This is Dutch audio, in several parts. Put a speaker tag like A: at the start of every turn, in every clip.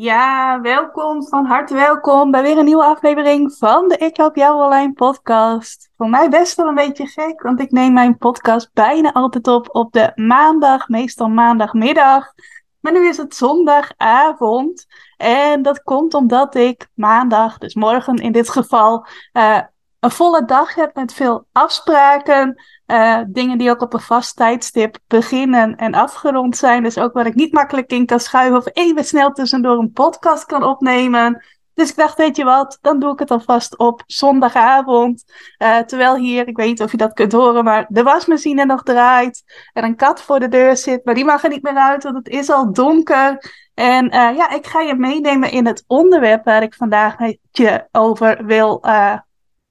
A: Ja, welkom, van harte welkom bij weer een nieuwe aflevering van de Ik Help Jou Online podcast. Voor mij best wel een beetje gek, want ik neem mijn podcast bijna altijd op op de maandag, meestal maandagmiddag. Maar nu is het zondagavond en dat komt omdat ik maandag, dus morgen in dit geval, uh, een volle dag heb met veel afspraken. Uh, dingen die ook op een vast tijdstip beginnen en afgerond zijn. Dus ook waar ik niet makkelijk in kan schuiven of even snel tussendoor een podcast kan opnemen. Dus ik dacht, weet je wat, dan doe ik het alvast op zondagavond. Uh, terwijl hier, ik weet niet of je dat kunt horen, maar de wasmachine nog draait. En een kat voor de deur zit, maar die mag er niet meer uit, want het is al donker. En uh, ja, ik ga je meenemen in het onderwerp waar ik vandaag met je over wil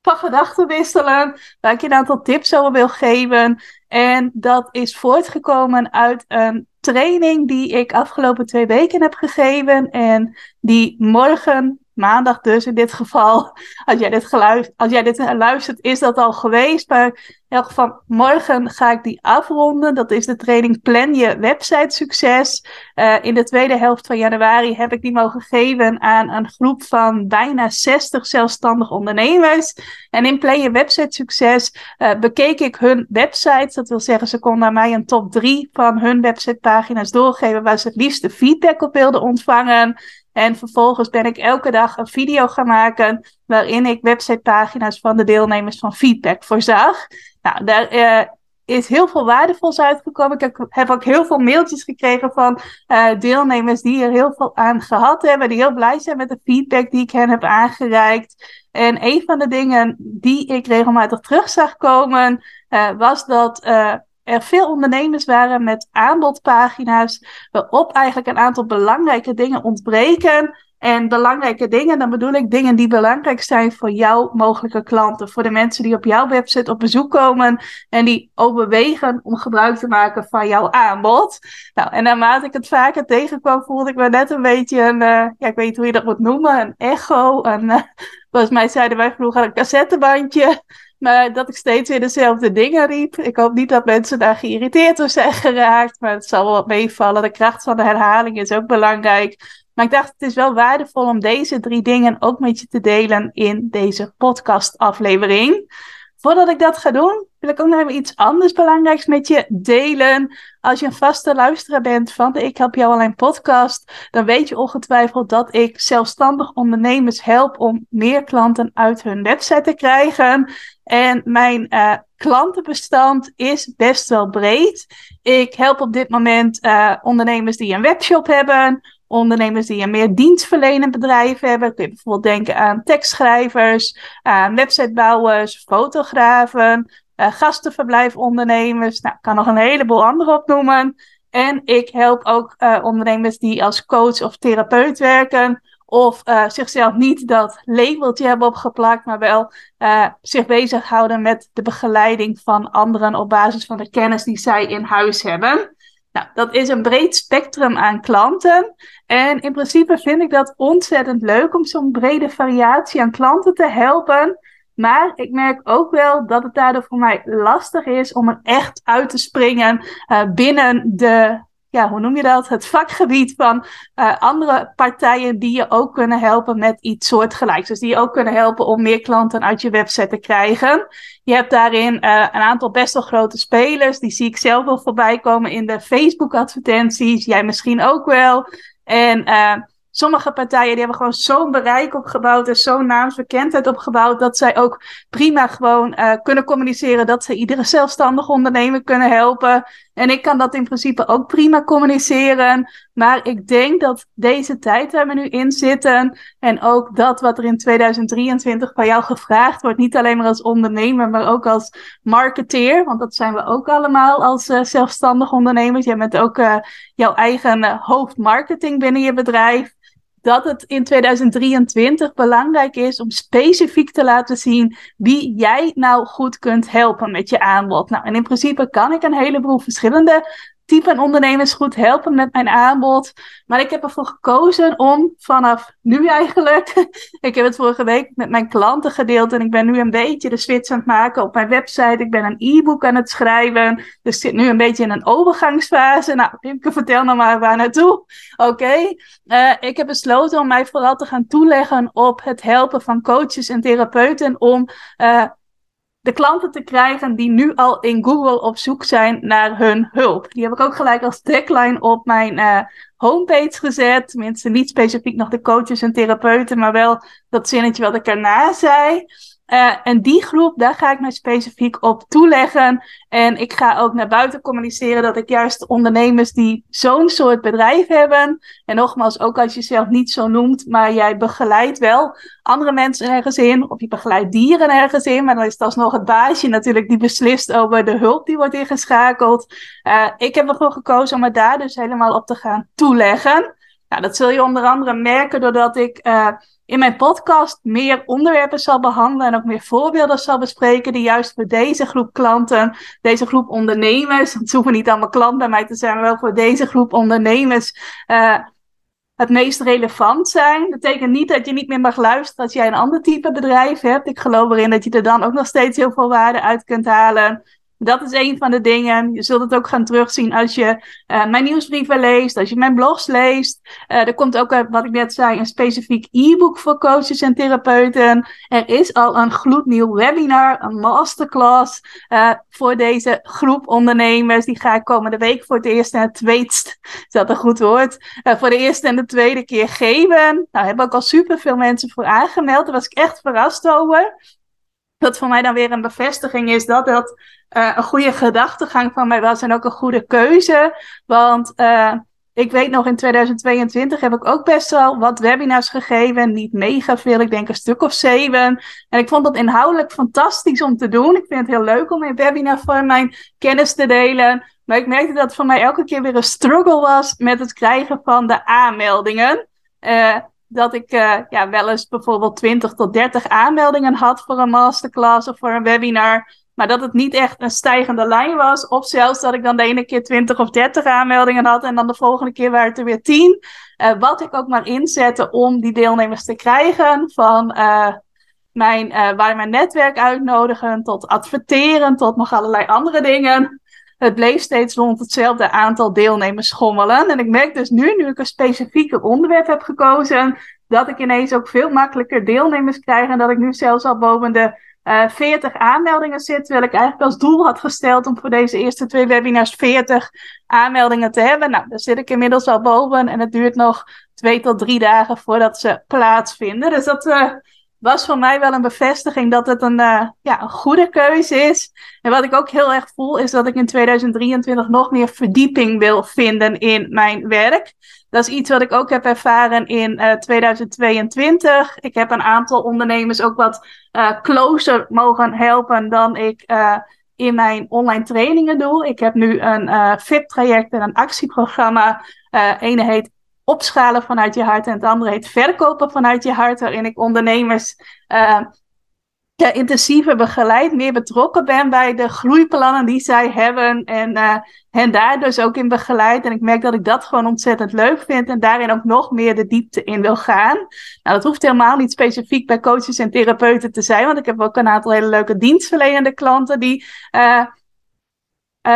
A: van gedachten wisselen, waar ik je een aantal tips over wil geven. En dat is voortgekomen uit een training die ik afgelopen twee weken heb gegeven en die morgen maandag dus in dit geval, als jij dit, als jij dit luistert, is dat al geweest. Maar in elk geval, morgen ga ik die afronden. Dat is de training Plan je website succes. Uh, in de tweede helft van januari heb ik die mogen geven aan een groep van bijna 60 zelfstandig ondernemers. En in Plan je website succes uh, bekeek ik hun websites. Dat wil zeggen, ze konden aan mij een top 3 van hun websitepagina's doorgeven waar ze het liefste feedback op wilden ontvangen. En vervolgens ben ik elke dag een video gaan maken waarin ik websitepagina's van de deelnemers van feedback voorzag. Nou, daar uh, is heel veel waardevols uitgekomen. Ik heb ook heel veel mailtjes gekregen van uh, deelnemers die er heel veel aan gehad hebben, die heel blij zijn met de feedback die ik hen heb aangereikt. En een van de dingen die ik regelmatig terug zag komen, uh, was dat er veel ondernemers waren met aanbodpagina's waarop eigenlijk een aantal belangrijke dingen ontbreken. En belangrijke dingen, dan bedoel ik dingen die belangrijk zijn voor jouw mogelijke klanten. Voor de mensen die op jouw website op bezoek komen en die overwegen om gebruik te maken van jouw aanbod. Nou, en naarmate ik het vaker tegenkwam, voelde ik me net een beetje een, uh, ja, ik weet niet hoe je dat moet noemen, een echo. Een, uh, volgens mij zeiden wij vroeger een cassettebandje. Maar dat ik steeds weer dezelfde dingen riep. Ik hoop niet dat mensen daar geïrriteerd door zijn geraakt. Maar het zal wel wat meevallen. De kracht van de herhaling is ook belangrijk. Maar ik dacht, het is wel waardevol om deze drie dingen ook met je te delen in deze podcastaflevering. Voordat ik dat ga doen, wil ik ook nog even iets anders belangrijks met je delen. Als je een vaste luisteraar bent van de Ik Help Jou Alleen podcast, dan weet je ongetwijfeld dat ik zelfstandig ondernemers help om meer klanten uit hun website te krijgen. En mijn uh, klantenbestand is best wel breed. Ik help op dit moment uh, ondernemers die een webshop hebben, ondernemers die een meer dienstverlenend bedrijf hebben. Kun je bijvoorbeeld denken aan tekstschrijvers, websitebouwers, fotografen, uh, gastenverblijfondernemers. Nou, ik kan nog een heleboel andere opnoemen. En ik help ook ondernemers die als coach of therapeut werken. Of uh, zichzelf niet dat labeltje hebben opgeplakt, maar wel uh, zich bezighouden met de begeleiding van anderen op basis van de kennis die zij in huis hebben. Nou, dat is een breed spectrum aan klanten. En in principe vind ik dat ontzettend leuk om zo'n brede variatie aan klanten te helpen. Maar ik merk ook wel dat het daardoor voor mij lastig is om er echt uit te springen uh, binnen de, ja, hoe noem je dat? Het vakgebied van uh, andere partijen die je ook kunnen helpen met iets soortgelijks. Dus die ook kunnen helpen om meer klanten uit je website te krijgen. Je hebt daarin uh, een aantal best wel grote spelers. Die zie ik zelf wel voorbij komen in de Facebook-advertenties. Jij misschien ook wel. En sommige partijen die hebben gewoon zo'n bereik opgebouwd en zo'n naamsbekendheid opgebouwd dat zij ook prima gewoon kunnen communiceren dat ze iedere zelfstandig ondernemer kunnen helpen. En ik kan dat in principe ook prima communiceren. Maar ik denk dat deze tijd waar we nu in zitten en ook dat wat er in 2023 van jou gevraagd wordt, niet alleen maar als ondernemer, maar ook als marketeer, want dat zijn we ook allemaal als uh, zelfstandig ondernemers. Jij bent ook uh, jouw eigen hoofdmarketing binnen je bedrijf dat het in 2023 belangrijk is om specifiek te laten zien wie jij nou goed kunt helpen met je aanbod. Nou, en in principe kan ik een heleboel verschillende type ondernemers goed helpen met mijn aanbod. Maar ik heb ervoor gekozen om vanaf nu eigenlijk, ik heb het vorige week met mijn klanten gedeeld en ik ben nu een beetje de switch aan het maken op mijn website. Ik ben een e-book aan het schrijven, dus zit nu een beetje in een overgangsfase. Nou, ik vertel nou maar waar naartoe. Oké, eh, ik heb besloten om mij vooral te gaan toeleggen op het helpen van coaches en therapeuten om uh, de klanten te krijgen die nu al in Google op zoek zijn naar hun hulp. Die heb ik ook gelijk als tagline op mijn uh, homepage gezet. Tenminste, niet specifiek nog de coaches en therapeuten, maar wel dat zinnetje wat ik erna zei. Uh, en die groep, daar ga ik mij specifiek op toeleggen. En ik ga ook naar buiten communiceren dat ik juist ondernemers die zo'n soort bedrijf hebben. En nogmaals, ook als je jezelf niet zo noemt, maar jij begeleidt wel andere mensen ergens in. Of je begeleidt dieren ergens in. Maar dan is het alsnog het baasje natuurlijk die beslist over de hulp die wordt ingeschakeld. Uh, ik heb ervoor gekozen om me daar dus helemaal op te gaan toeleggen. Nou, dat zul je onder andere merken doordat ik uh, in mijn podcast meer onderwerpen zal behandelen en ook meer voorbeelden zal bespreken die juist voor deze groep klanten, deze groep ondernemers, het hoeven niet allemaal klanten bij mij te zijn, maar wel voor deze groep ondernemers uh, het meest relevant zijn. Dat betekent niet dat je niet meer mag luisteren als jij een ander type bedrijf hebt. Ik geloof erin dat je er dan ook nog steeds heel veel waarde uit kunt halen. Dat is een van de dingen. Je zult het ook gaan terugzien als je uh, mijn nieuwsbrieven leest, als je mijn blogs leest. Uh, er komt ook, wat ik net zei, een specifiek e-book voor coaches en therapeuten. Er is al een gloednieuw webinar, een masterclass voor deze groep ondernemers. Die ga ik komende week voor het eerst en het is dat een goed woord, voor de eerste en de tweede keer geven. Nou, hebben ook al superveel mensen voor aangemeld. Daar was ik echt verrast over. Dat voor mij dan weer een bevestiging is dat dat uh, een goede gedachtegang van mij was en ook een goede keuze. Want uh, ik weet nog in 2022 heb ik ook best wel wat webinars gegeven. Niet mega veel, ik denk een stuk of zeven. En ik vond dat inhoudelijk fantastisch om te doen. Ik vind het heel leuk om in webinar voor mijn kennis te delen. Maar ik merkte dat het voor mij elke keer weer een struggle was met het krijgen van de aanmeldingen. Uh, dat ik ja, wel eens bijvoorbeeld 20 tot 30 aanmeldingen had voor een masterclass of voor een webinar. Maar dat het niet echt een stijgende lijn was. Of zelfs dat ik dan de ene keer 20 of 30 aanmeldingen had. En dan de volgende keer waren het er weer 10. Uh, wat ik ook maar inzette om die deelnemers te krijgen. Van uh, mijn, uh, waar mijn netwerk uitnodigen. Tot adverteren. Tot nog allerlei andere dingen. Het bleef steeds rond hetzelfde aantal deelnemers schommelen. En ik merk dus nu, nu ik een specifieke onderwerp heb gekozen. Dat ik ineens ook veel makkelijker deelnemers krijg. En dat ik nu zelfs al boven de uh, eh, 40 aanmeldingen zit. Terwijl ik eigenlijk als doel had gesteld om voor deze eerste twee webinars 40 aanmeldingen te hebben. Nou, daar zit ik inmiddels al boven. En het duurt nog twee tot drie dagen voordat ze plaatsvinden. Dus dat uh, was voor mij wel een bevestiging dat het een, uh, ja, een goede keuze is. En wat ik ook heel erg voel, is dat ik in 2023 nog meer verdieping wil vinden in mijn werk. Dat is iets wat ik ook heb ervaren in uh, 2022. Ik heb een aantal ondernemers ook wat uh, closer mogen helpen dan ik uh, in mijn online trainingen doe. Ik heb nu een VIP-traject en een actieprogramma. ene heet opschalen vanuit je hart en het andere heet verkopen vanuit je hart, waarin ik ondernemers ja, intensiever begeleid, meer betrokken ben bij de groeiplannen die zij hebben en uh, hen daar dus ook in begeleid. En ik merk dat ik dat gewoon ontzettend leuk vind en daarin ook nog meer de diepte in wil gaan. Nou, dat hoeft helemaal niet specifiek bij coaches en therapeuten te zijn, want ik heb ook een aantal hele leuke dienstverlenende klanten die uh,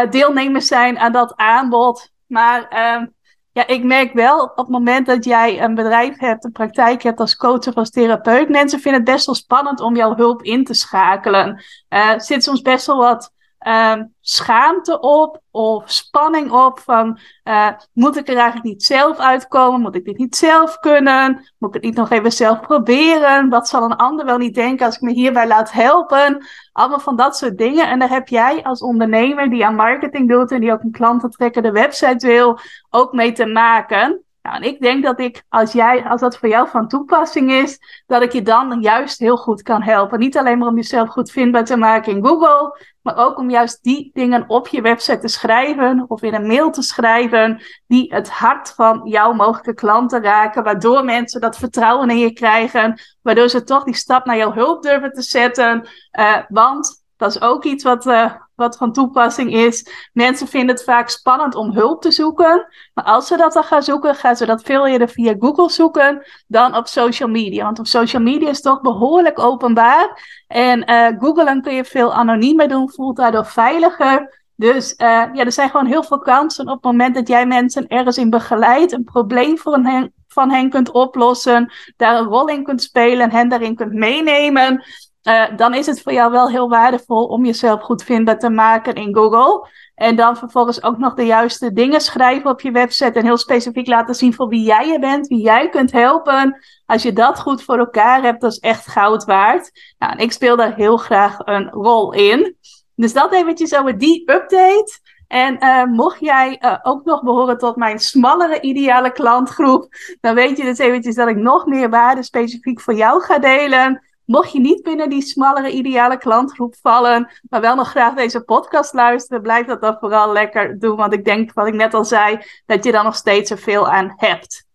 A: deelnemers zijn aan dat aanbod. Maar ehm, ja, ik merk wel op het moment dat jij een bedrijf hebt, een praktijk hebt als coach of als therapeut, mensen vinden het best wel spannend om jouw hulp in te schakelen. Uh, zit soms best wel wat uh, schaamte op of spanning op van uh, moet ik er eigenlijk niet zelf uitkomen? Moet ik dit niet zelf kunnen? Moet ik het niet nog even zelf proberen? Wat zal een ander wel niet denken als ik me hierbij laat helpen? Allemaal van dat soort dingen. En daar heb jij als ondernemer die aan marketing doet en die ook een klanten trekken de website wil, ook mee te maken. Nou, en ik denk dat ik, als, jij, als dat voor jou van toepassing is, dat ik je dan juist heel goed kan helpen. Niet alleen maar om jezelf goed vindbaar te maken in Google, maar ook om juist die dingen op je website te schrijven of in een mail te schrijven die het hart van jouw mogelijke klanten raken, waardoor mensen dat vertrouwen in je krijgen, waardoor ze toch die stap naar jouw hulp durven te zetten. Uh, want dat is ook iets wat, uh, wat van toepassing is. Mensen vinden het vaak spannend om hulp te zoeken. Maar als ze dat dan gaan zoeken, gaan ze dat veel eerder via Google zoeken dan op social media. Want op social media is het toch behoorlijk openbaar. En uh, googlen kun je veel anoniemer doen, voelt daardoor veiliger. Dus uh, ja, er zijn gewoon heel veel kansen op het moment dat jij mensen ergens in begeleidt, een probleem voor hen, van hen kunt oplossen, daar een rol in kunt spelen en hen daarin kunt meenemen. Uh, dan is het voor jou wel heel waardevol om jezelf goed vindbaar te maken in Google. En dan vervolgens ook nog de juiste dingen schrijven op je website. En heel specifiek laten zien voor wie jij je bent, wie jij kunt helpen. Als je dat goed voor elkaar hebt, dat is echt goud waard. Nou, ik speel daar heel graag een rol in. Dus dat eventjes over die update. En uh, mocht jij uh, ook nog behoren tot mijn smallere ideale klantgroep, dan weet je dus eventjes dat ik nog meer waarde specifiek voor jou ga delen. Mocht je niet binnen die smallere ideale klantgroep vallen, maar wel nog graag deze podcast luisteren, blijf dat dan vooral lekker doen. Want ik denk, wat ik net al zei, dat je dan nog steeds er veel aan hebt.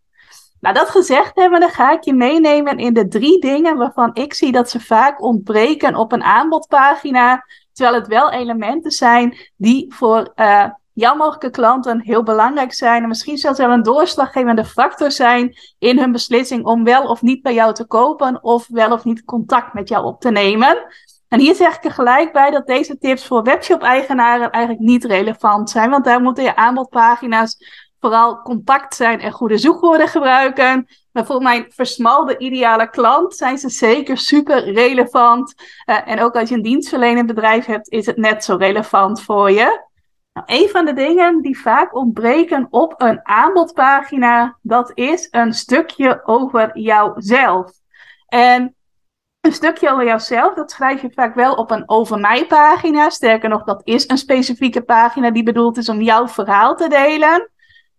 A: Nou, dat gezegd hebben, dan ga ik je meenemen in de drie dingen waarvan ik zie dat ze vaak ontbreken op een aanbodpagina. Terwijl het wel elementen zijn die voor uh, jouw klanten heel belangrijk zijn. En misschien zelfs wel een doorslaggevende factor zijn in hun beslissing om wel of niet bij jou te kopen of wel of niet contact met jou op te nemen. En hier zeg ik er gelijk bij dat deze tips voor webshop-eigenaren eigenlijk niet relevant zijn, want daar moeten je aanbodpagina's vooral compact zijn en goede zoekwoorden gebruiken. Maar voor mijn versmalde ideale klant zijn ze zeker super relevant. Uh, en ook als je een dienstverlenend bedrijf hebt, is het net zo relevant voor je. Nou, een van de dingen die vaak ontbreken op een aanbodpagina, dat is een stukje over jouzelf. En een stukje over jouzelf, dat schrijf je vaak wel op een over mij pagina. Sterker nog, dat is een specifieke pagina die bedoeld is om jouw verhaal te delen.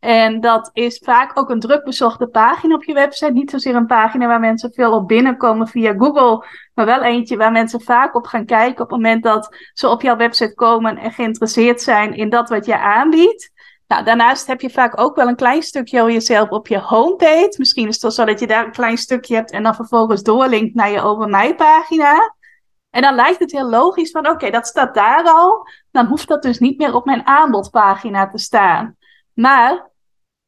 A: En dat is vaak ook een druk bezochte pagina op je website. Niet zozeer een pagina waar mensen veel op binnenkomen via Google, maar wel eentje waar mensen vaak op gaan kijken op het moment dat ze op jouw website komen en geïnteresseerd zijn in dat wat je aanbiedt. Nou, daarnaast heb je vaak ook wel een klein stukje over jezelf op je homepage. Misschien is het wel zo dat je daar een klein stukje hebt en dan vervolgens doorlinkt naar je over mij pagina. En dan lijkt het heel logisch van oké, dat staat daar al. Dan hoeft dat dus niet meer op mijn aanbodpagina te staan. Maar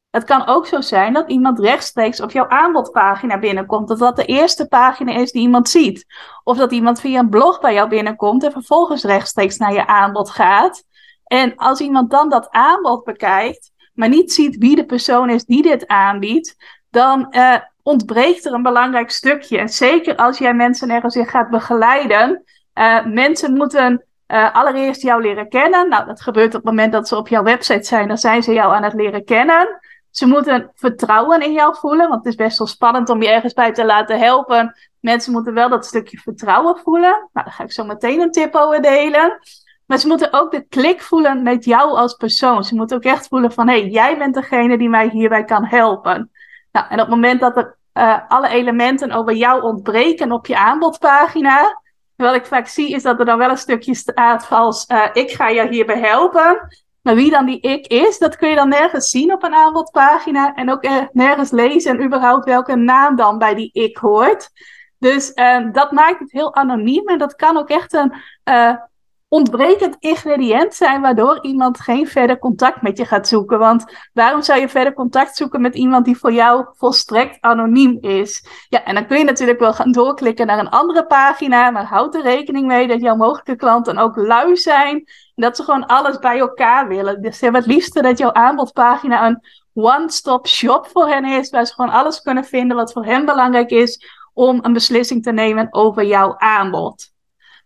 A: het kan ook zo zijn dat iemand rechtstreeks op jouw aanbodpagina binnenkomt. Dat dat de eerste pagina is die iemand ziet. Of dat iemand via een blog bij jou binnenkomt en vervolgens rechtstreeks naar je aanbod gaat. En als iemand dan dat aanbod bekijkt, maar niet ziet wie de persoon is die dit aanbiedt, dan uh, ontbreekt er een belangrijk stukje. En zeker als jij mensen ergens in gaat begeleiden. Uh, mensen moeten uh, allereerst jou leren kennen. Nou, dat gebeurt op het moment dat ze op jouw website zijn. Dan zijn ze jou aan het leren kennen. Ze moeten vertrouwen in jou voelen, want het is best wel spannend om je ergens bij te laten helpen. Mensen moeten wel dat stukje vertrouwen voelen. Nou, daar ga ik zo meteen een tip over delen. Maar ze moeten ook de klik voelen met jou als persoon. Ze moeten ook echt voelen van, hé, hey, jij bent degene die mij hierbij kan helpen. Nou, en op het moment dat er uh, alle elementen over jou ontbreken op je aanbodpagina, wat ik vaak zie is dat er dan wel een stukje staat als uh, ik ga jou hierbij helpen. Maar wie dan die ik is, dat kun je dan nergens zien op een aanbodpagina. En ook uh, nergens lezen en überhaupt welke naam dan bij die ik hoort. Dus uh, dat maakt het heel anoniem. En dat kan ook echt een ontbrekend ingrediënt zijn waardoor iemand geen verder contact met je gaat zoeken. Want waarom zou je verder contact zoeken met iemand die voor jou volstrekt anoniem is? Ja, en dan kun je natuurlijk wel gaan doorklikken naar een andere pagina, maar houd er rekening mee dat jouw mogelijke klanten ook lui zijn. En dat ze gewoon alles bij elkaar willen. Dus ze hebben het liefste dat jouw aanbodpagina een one-stop shop voor hen is, waar ze gewoon alles kunnen vinden wat voor hen belangrijk is om een beslissing te nemen over jouw aanbod.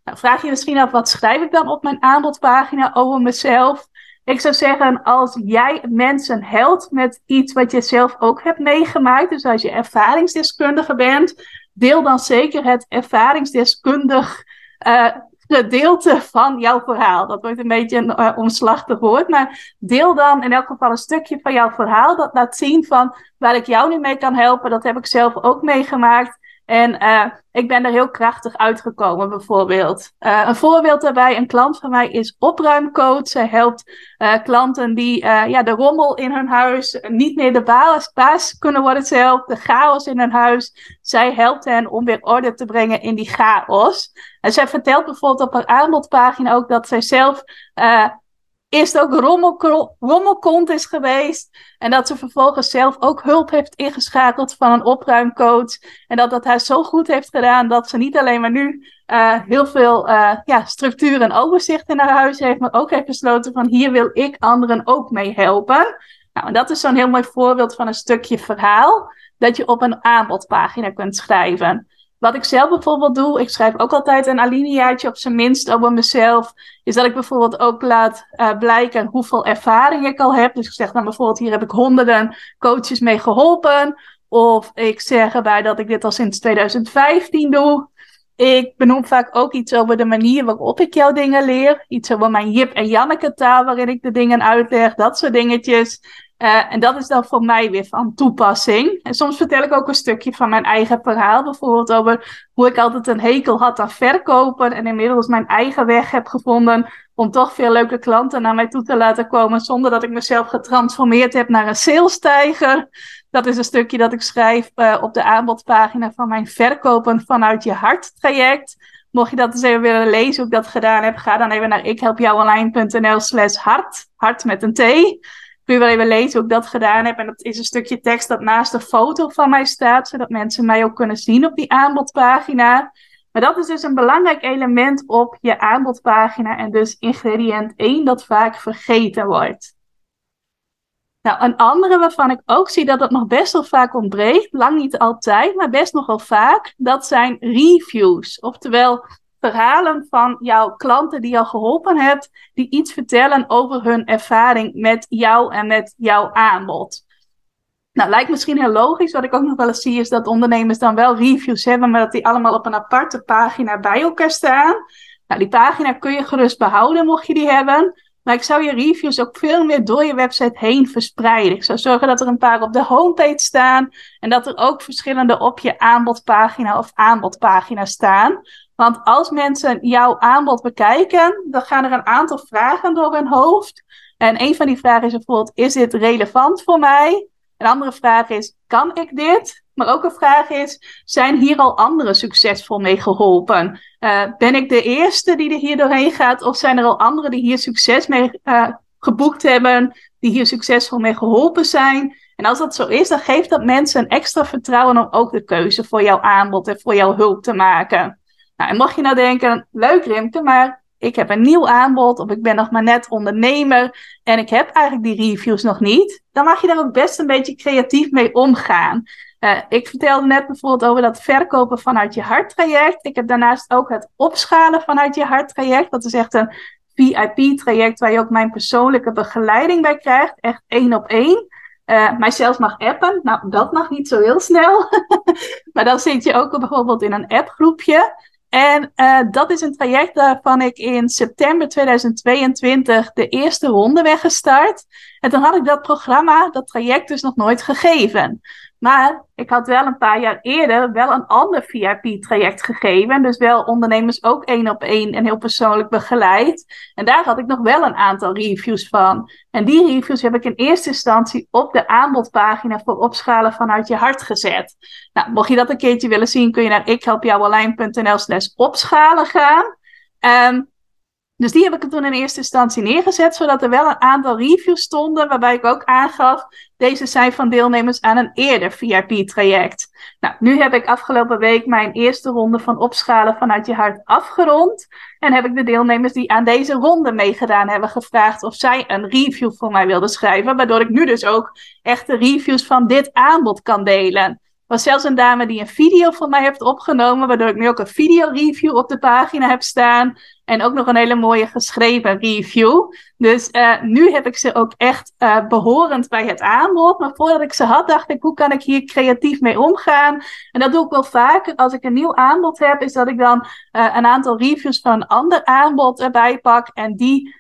A: Nou, vraag je misschien af, wat schrijf ik dan op mijn aanbodpagina over mezelf? Ik zou zeggen, als jij mensen helpt met iets wat je zelf ook hebt meegemaakt, dus als je ervaringsdeskundige bent, deel dan zeker het ervaringsdeskundig uh, gedeelte van jouw verhaal. Dat wordt een beetje een uh, omslachtig woord, maar deel dan in elk geval een stukje van jouw verhaal. Dat laat zien van waar ik jou nu mee kan helpen. Dat heb ik zelf ook meegemaakt. En uh, ik ben er heel krachtig uitgekomen, bijvoorbeeld. Uh, een voorbeeld daarbij, een klant van mij is opruimcoach. Zij helpt uh, klanten die ja, de rommel in hun huis niet meer de baas, baas kunnen worden zelf, de chaos in hun huis. Zij helpt hen om weer orde te brengen in die chaos. En zij vertelt bijvoorbeeld op haar aanbodpagina ook dat zij zelf eerst ook rommel, rommelkont is geweest. En dat ze vervolgens zelf ook hulp heeft ingeschakeld van een opruimcoach. En dat dat haar zo goed heeft gedaan dat ze niet alleen maar nu uh, heel veel uh, ja, structuur en overzicht in haar huis heeft, maar ook heeft besloten van hier wil ik anderen ook mee helpen. Nou, en dat is zo'n heel mooi voorbeeld van een stukje verhaal dat je op een aanbodpagina kunt schrijven. Wat ik zelf bijvoorbeeld doe, ik schrijf ook altijd een alineaatje op zijn minst over mezelf. Is dat ik bijvoorbeeld ook laat uh, blijken hoeveel ervaring ik al heb. Dus ik zeg dan bijvoorbeeld, hier heb ik honderden coaches mee geholpen. Of ik zeg erbij dat ik dit al sinds 2015 doe. Ik benoem vaak ook iets over de manier waarop ik jouw dingen leer. Iets over mijn Jip en Janneke taal waarin ik de dingen uitleg. Dat soort dingetjes. Uh, en dat is dan voor mij weer van toepassing. En soms vertel ik ook een stukje van mijn eigen verhaal. Bijvoorbeeld over hoe ik altijd een hekel had aan verkopen. En inmiddels mijn eigen weg heb gevonden om toch veel leuke klanten naar mij toe te laten komen. Zonder dat ik mezelf getransformeerd heb naar een salestijger. Dat is een stukje dat ik schrijf uh, op de aanbodpagina van mijn Verkopen vanuit je hart traject. Mocht je dat eens even willen lezen hoe ik dat gedaan heb, ga dan even naar ikhelpjouonline.nl slash hart. Hart met een T kun je wel even lezen hoe ik dat gedaan heb. En dat is een stukje tekst dat naast de foto van mij staat, zodat mensen mij ook kunnen zien op die aanbodpagina. Maar dat is dus een belangrijk element op je aanbodpagina en dus ingrediënt 1 dat vaak vergeten wordt. Nou, een andere waarvan ik ook zie dat het nog best wel vaak ontbreekt, lang niet altijd, maar best nogal vaak, dat zijn reviews. Oftewel verhalen van jouw klanten die al geholpen hebt, die iets vertellen over hun ervaring met jou en met jouw aanbod. Nou, lijkt misschien heel logisch. Wat ik ook nog wel eens zie, is dat ondernemers dan wel reviews hebben, maar dat die allemaal op een aparte pagina bij elkaar staan. Nou, die pagina kun je gerust behouden, mocht je die hebben. Maar ik zou je reviews ook veel meer door je website heen verspreiden. Ik zou zorgen dat er een paar op de homepage staan. En dat er ook verschillende op je aanbodpagina of aanbodpagina staan. Want als mensen jouw aanbod bekijken, dan gaan er een aantal vragen door hun hoofd. En een van die vragen is bijvoorbeeld: is dit relevant voor mij? Een andere vraag is: kan ik dit? Maar ook een vraag is: zijn hier al anderen succesvol mee geholpen? Uh, ben ik de eerste die er hier doorheen gaat? Of zijn er al anderen die hier succes mee uh, geboekt hebben, die hier succesvol mee geholpen zijn? En als dat zo is, dan geeft dat mensen een extra vertrouwen om ook de keuze voor jouw aanbod en voor jouw hulp te maken. Nou, en mocht je nou denken, leuk Rimke, maar ik heb een nieuw aanbod of ik ben nog maar net ondernemer en ik heb eigenlijk die reviews nog niet, dan mag je daar ook best een beetje creatief mee omgaan. Uh, ik vertelde net bijvoorbeeld over dat verkopen vanuit je harttraject. Ik heb daarnaast ook het opschalen vanuit je harttraject. Dat is echt een VIP-traject waar je ook mijn persoonlijke begeleiding bij krijgt. Echt één op één. Uh, mijzelf mag appen. Nou, dat mag niet zo heel snel. maar dan zit je ook bijvoorbeeld in een appgroepje. En uh, dat is een traject waarvan ik in september 2022 de eerste ronde ben gestart. En toen had ik dat programma, dat traject dus nog nooit gegeven. Maar ik had wel een paar jaar eerder wel een ander VIP-traject gegeven. Dus wel ondernemers ook één op één en heel persoonlijk begeleid. En daar had ik nog wel een aantal reviews van. En die reviews heb ik in eerste instantie op de aanbodpagina voor opschalen vanuit je hart gezet. Nou, mocht je dat een keertje willen zien, kun je naar ikhelpjouwonline.nl slash opschalen gaan. Um, dus die heb ik toen in eerste instantie neergezet, zodat er wel een aantal reviews stonden, waarbij ik ook aangaf, deze zijn van deelnemers aan een eerder VIP-traject. Nou, nu heb ik afgelopen week mijn eerste ronde van opschalen vanuit je hart afgerond. En heb ik de deelnemers die aan deze ronde meegedaan hebben gevraagd of zij een review voor mij wilden schrijven, waardoor ik nu dus ook echte reviews van dit aanbod kan delen. Was zelfs een dame die een video van mij heeft opgenomen, waardoor ik nu ook een video-review op de pagina heb staan. En ook nog een hele mooie geschreven review. Dus uh, nu heb ik ze ook echt uh, behorend bij het aanbod. Maar voordat ik ze had, dacht ik, hoe kan ik hier creatief mee omgaan? En dat doe ik wel vaker als ik een nieuw aanbod heb, is dat ik dan uh, een aantal reviews van een ander aanbod erbij pak. En die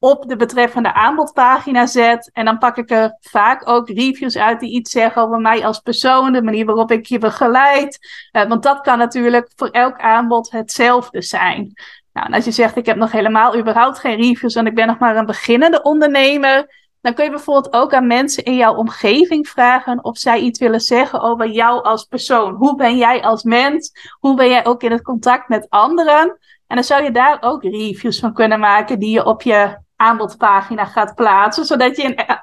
A: op de betreffende aanbodpagina zet. En dan pak ik er vaak ook reviews uit die iets zeggen over mij als persoon, de manier waarop ik je begeleid. Uh, want dat kan natuurlijk voor elk aanbod hetzelfde zijn. Nou, en als je zegt, ik heb nog helemaal überhaupt geen reviews en ik ben nog maar een beginnende ondernemer, dan kun je bijvoorbeeld ook aan mensen in jouw omgeving vragen of zij iets willen zeggen over jou als persoon. Hoe ben jij als mens? Hoe ben jij ook in het contact met anderen? En dan zou je daar ook reviews van kunnen maken die je op je aanbodpagina gaat plaatsen. Zodat je in e-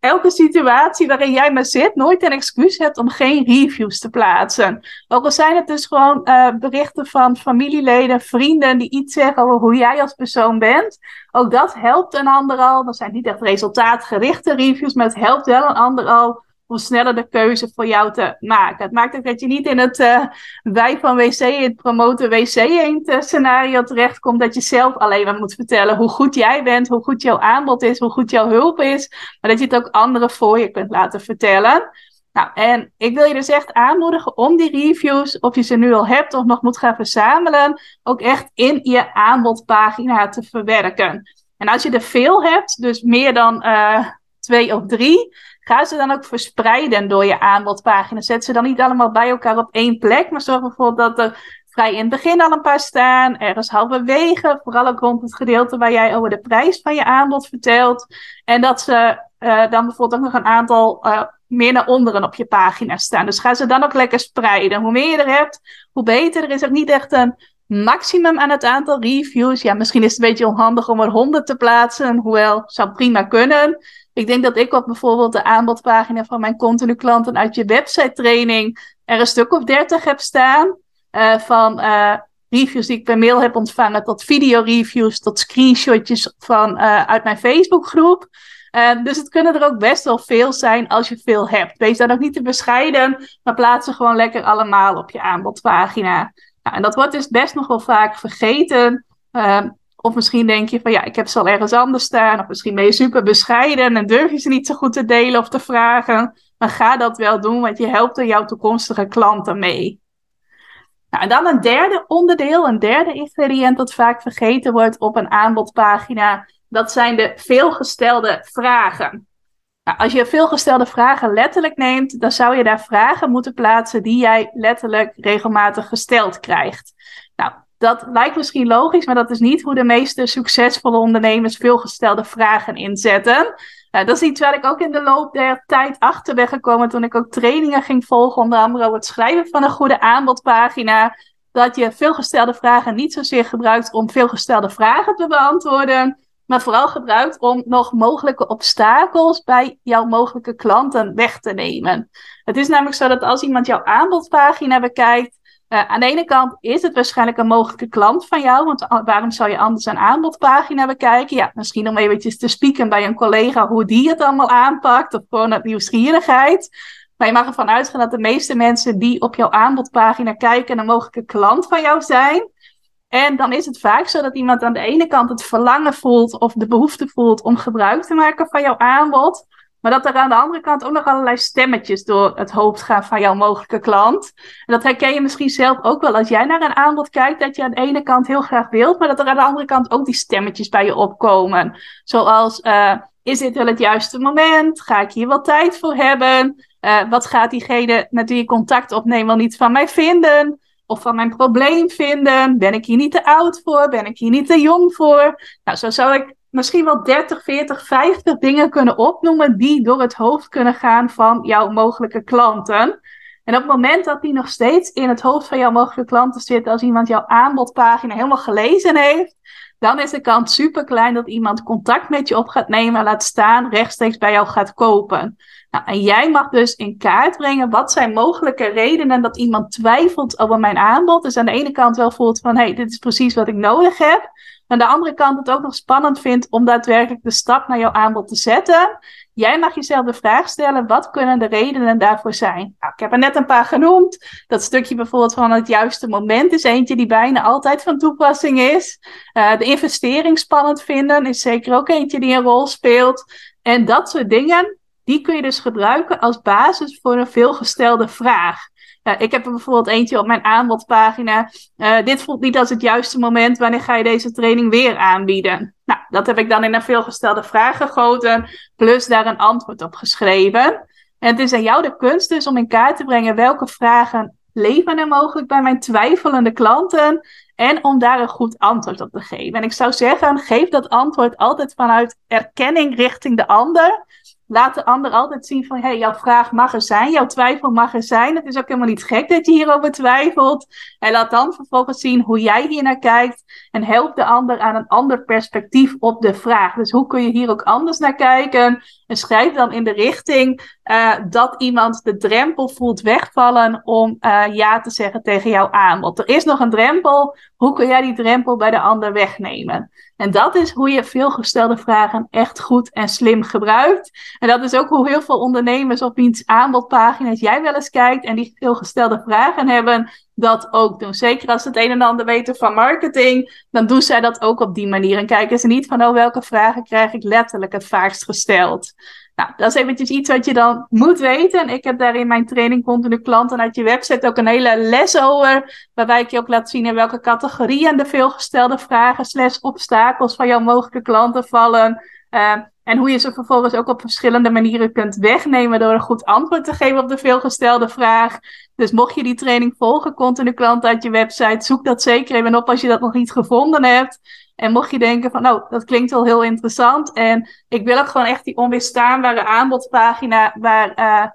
A: elke situatie waarin jij maar zit, nooit een excuus hebt om geen reviews te plaatsen. Ook al zijn het dus gewoon uh, berichten van familieleden, vrienden die iets zeggen over hoe jij als persoon bent. Ook dat helpt een ander al. Dat zijn niet echt resultaatgerichte reviews, maar het helpt wel een ander al om sneller de keuze voor jou te maken. Het maakt ook dat je niet in het uh, wij van wc, het promoten wc eend uh, scenario terechtkomt. Dat je zelf alleen maar moet vertellen hoe goed jij bent, hoe goed jouw aanbod is, hoe goed jouw hulp is. Maar dat je het ook anderen voor je kunt laten vertellen. Nou, en ik wil je dus echt aanmoedigen om die reviews, of je ze nu al hebt of nog moet gaan verzamelen, ook echt in je aanbodpagina te verwerken. En als je er veel hebt, dus meer dan uh, twee of drie, Ga ze dan ook verspreiden door je aanbodpagina. Zet ze dan niet allemaal bij elkaar op één plek, maar zorg bijvoorbeeld dat er vrij in het begin al een paar staan, ergens halverwege, vooral ook rond het gedeelte waar jij over de prijs van je aanbod vertelt. En dat ze uh, dan bijvoorbeeld ook nog een aantal uh, meer naar onderen op je pagina staan. Dus ga ze dan ook lekker spreiden. Hoe meer je er hebt, hoe beter. Er is ook niet echt een maximum aan het aantal reviews. Ja, misschien is het een beetje onhandig om er 100 te plaatsen, hoewel zou prima kunnen. Ik denk dat ik op bijvoorbeeld de aanbodpagina van mijn continu klanten uit je website training er een stuk of 30 heb staan. Uh, van uh, reviews die ik per mail heb ontvangen, tot video-reviews, tot screenshotjes van, uh, uit mijn Facebookgroep. dus het kunnen er ook best wel veel zijn als je veel hebt. Wees dan ook niet te bescheiden, maar plaats ze gewoon lekker allemaal op je aanbodpagina. Nou, en dat wordt dus best nog wel vaak vergeten. Uh, of misschien denk je van ja, ik heb ze al ergens anders staan. Of misschien ben je super bescheiden en durf je ze niet zo goed te delen of te vragen. Maar ga dat wel doen, want je helpt er jouw toekomstige klanten mee. Nou, en dan een derde onderdeel, een derde ingrediënt dat vaak vergeten wordt op een aanbodpagina. Dat zijn de veelgestelde vragen. Nou, als je veelgestelde vragen letterlijk neemt, dan zou je daar vragen moeten plaatsen die jij letterlijk regelmatig gesteld krijgt. Nou, dat lijkt misschien logisch, maar dat is niet hoe de meeste succesvolle ondernemers veelgestelde vragen inzetten. Uh, dat is iets waar ik ook in de loop der tijd achter ben gekomen toen ik ook trainingen ging volgen, onder andere het schrijven van een goede aanbodpagina. Dat je veelgestelde vragen niet zozeer gebruikt om veelgestelde vragen te beantwoorden, maar vooral gebruikt om nog mogelijke obstakels bij jouw mogelijke klanten weg te nemen. Het is namelijk zo dat als iemand jouw aanbodpagina bekijkt, uh, aan de ene kant is het waarschijnlijk een mogelijke klant van jou, want waarom zou je anders een aanbodpagina bekijken? Ja, misschien om eventjes te spieken bij een collega hoe die het allemaal aanpakt, of gewoon uit nieuwsgierigheid. Maar je mag ervan uitgaan dat de meeste mensen die op jouw aanbodpagina kijken een mogelijke klant van jou zijn. En dan is het vaak zo dat iemand aan de ene kant het verlangen voelt of de behoefte voelt om gebruik te maken van jouw aanbod. Maar dat er aan de andere kant ook nog allerlei stemmetjes door het hoofd gaan van jouw mogelijke klant. En dat herken je misschien zelf ook wel als jij naar een aanbod kijkt, dat je aan de ene kant heel graag wilt, maar dat er aan de andere kant ook die stemmetjes bij je opkomen. Zoals, uh, is dit wel het juiste moment? Ga ik hier wel tijd voor hebben? Uh, wat gaat diegene met wie ik contact opneem wel niet van mij vinden? Of van mijn probleem vinden? Ben ik hier niet te oud voor? Ben ik hier niet te jong voor? Nou, zo zou ik misschien wel 30, 40, 50 dingen kunnen opnoemen die door het hoofd kunnen gaan van jouw mogelijke klanten. En op het moment dat die nog steeds in het hoofd van jouw mogelijke klanten zit, als iemand jouw aanbodpagina helemaal gelezen heeft, dan is de kans super klein dat iemand contact met je op gaat nemen, laat staan, rechtstreeks bij jou gaat kopen. Nou, en jij mag dus in kaart brengen wat zijn mogelijke redenen dat iemand twijfelt over mijn aanbod. Dus aan de ene kant wel voelt van, hé, hey, dit is precies wat ik nodig heb. Aan de andere kant het ook nog spannend vindt om daadwerkelijk de stap naar jouw aanbod te zetten, jij mag jezelf de vraag stellen: wat kunnen de redenen daarvoor zijn? Nou, ik heb er net een paar genoemd. Dat stukje bijvoorbeeld van het juiste moment is eentje die bijna altijd van toepassing is. Uh, de investering spannend vinden is zeker ook eentje die een rol speelt. En dat soort dingen, die kun je dus gebruiken als basis voor een veelgestelde vraag. Ik heb er bijvoorbeeld eentje op mijn aanbodpagina. Uh, dit voelt niet als het juiste moment. Wanneer ga je deze training weer aanbieden? Nou, dat heb ik dan in een veelgestelde vraag gegoten. Plus daar een antwoord op geschreven. En het is aan jou de kunst dus om in kaart te brengen welke vragen leven er mogelijk bij mijn twijfelende klanten. En om daar een goed antwoord op te geven. En ik zou zeggen, geef dat antwoord altijd vanuit erkenning richting de ander laat de ander altijd zien van, hey, jouw vraag mag er zijn, jouw twijfel mag er zijn. Het is ook helemaal niet gek dat je hierover twijfelt. En laat dan vervolgens zien hoe jij hier naar kijkt en help de ander aan een ander perspectief op de vraag. Dus hoe kun je hier ook anders naar kijken? En schrijf dan in de richting uh, dat iemand de drempel voelt wegvallen om uh, ja te zeggen tegen jouw aanbod. Er is nog een drempel. Hoe kun jij die drempel bij de ander wegnemen? En dat is hoe je veelgestelde vragen echt goed en slim gebruikt. En dat is ook hoe heel veel ondernemers op wiens aanbodpagina's jij wel eens kijkt en die veelgestelde vragen hebben, dat ook doen. Zeker als ze het een en ander weten van marketing, dan doen zij dat ook op die manier. En kijken ze niet van, oh, welke vragen krijg ik letterlijk het vaakst gesteld. Nou, dat is eventjes iets wat je dan moet weten. En ik heb daar in mijn training continu klanten uit je website ook een hele les over. Waarbij ik je ook laat zien in welke categorieën de veelgestelde vragen slash obstakels van jouw mogelijke klanten vallen. Uh, en hoe je ze vervolgens ook op verschillende manieren kunt wegnemen door een goed antwoord te geven op de veelgestelde vraag. Dus mocht je die training volgen, continu klant uit je website, zoek dat zeker even op als je dat nog niet gevonden hebt. En mocht je denken van, nou, dat klinkt wel heel interessant. En ik wil ook gewoon echt die onweerstaanbare aanbodpagina waar uh,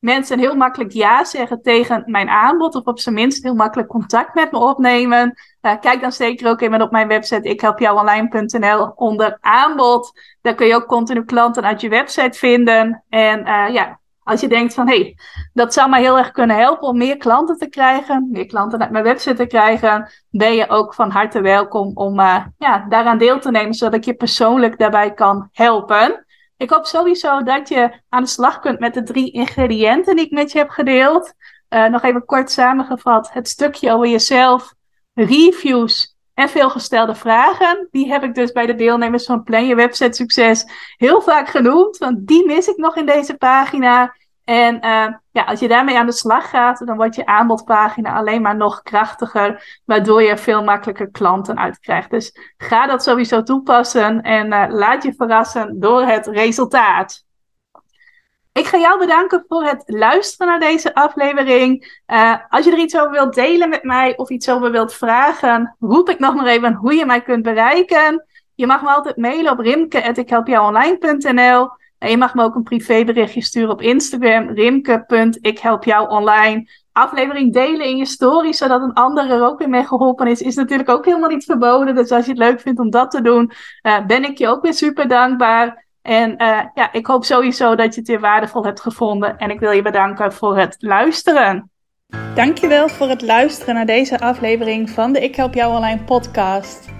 A: mensen heel makkelijk ja zeggen tegen mijn aanbod. Of op zijn minst heel makkelijk contact met me opnemen. Uh, kijk dan zeker ook even op mijn website ikhelpjouonline.nl onder aanbod. Daar kun je ook continu klanten uit je website vinden. En uh, ja, als je denkt van, hé, hey, dat zou mij heel erg kunnen helpen om meer klanten te krijgen, meer klanten naar mijn website te krijgen, ben je ook van harte welkom om uh, ja, daaraan deel te nemen, zodat ik je persoonlijk daarbij kan helpen. Ik hoop sowieso dat je aan de slag kunt met de drie ingrediënten die ik met je heb gedeeld. Uh, nog even kort samengevat, het stukje over jezelf, reviews en veelgestelde vragen. Die heb ik dus bij de deelnemers van Plan Je Website Succes heel vaak genoemd, want die mis ik nog in deze pagina. En uh, ja, als je daarmee aan de slag gaat, dan wordt je aanbodpagina alleen maar nog krachtiger, waardoor je veel makkelijker klanten uitkrijgt. Dus ga dat sowieso toepassen en uh, laat je verrassen door het resultaat. Ik ga jou bedanken voor het luisteren naar deze aflevering. Uh, als je er iets over wilt delen met mij of iets over wilt vragen, roep ik nog maar even hoe je mij kunt bereiken. Je mag me altijd mailen op rimke.ikhelpjouonline.nl en je mag me ook een privéberichtje sturen op Instagram, rimke.ikhelpjouonline. Aflevering delen in je story, zodat een ander er ook weer mee geholpen is, is natuurlijk ook helemaal niet verboden. Dus als je het leuk vindt om dat te doen, uh, ben ik je ook weer super dankbaar. En uh, ja, ik hoop sowieso dat je het weer waardevol hebt gevonden. En ik wil je bedanken voor het luisteren. Dankjewel voor het luisteren naar deze aflevering van de Ik Help Jou Online podcast.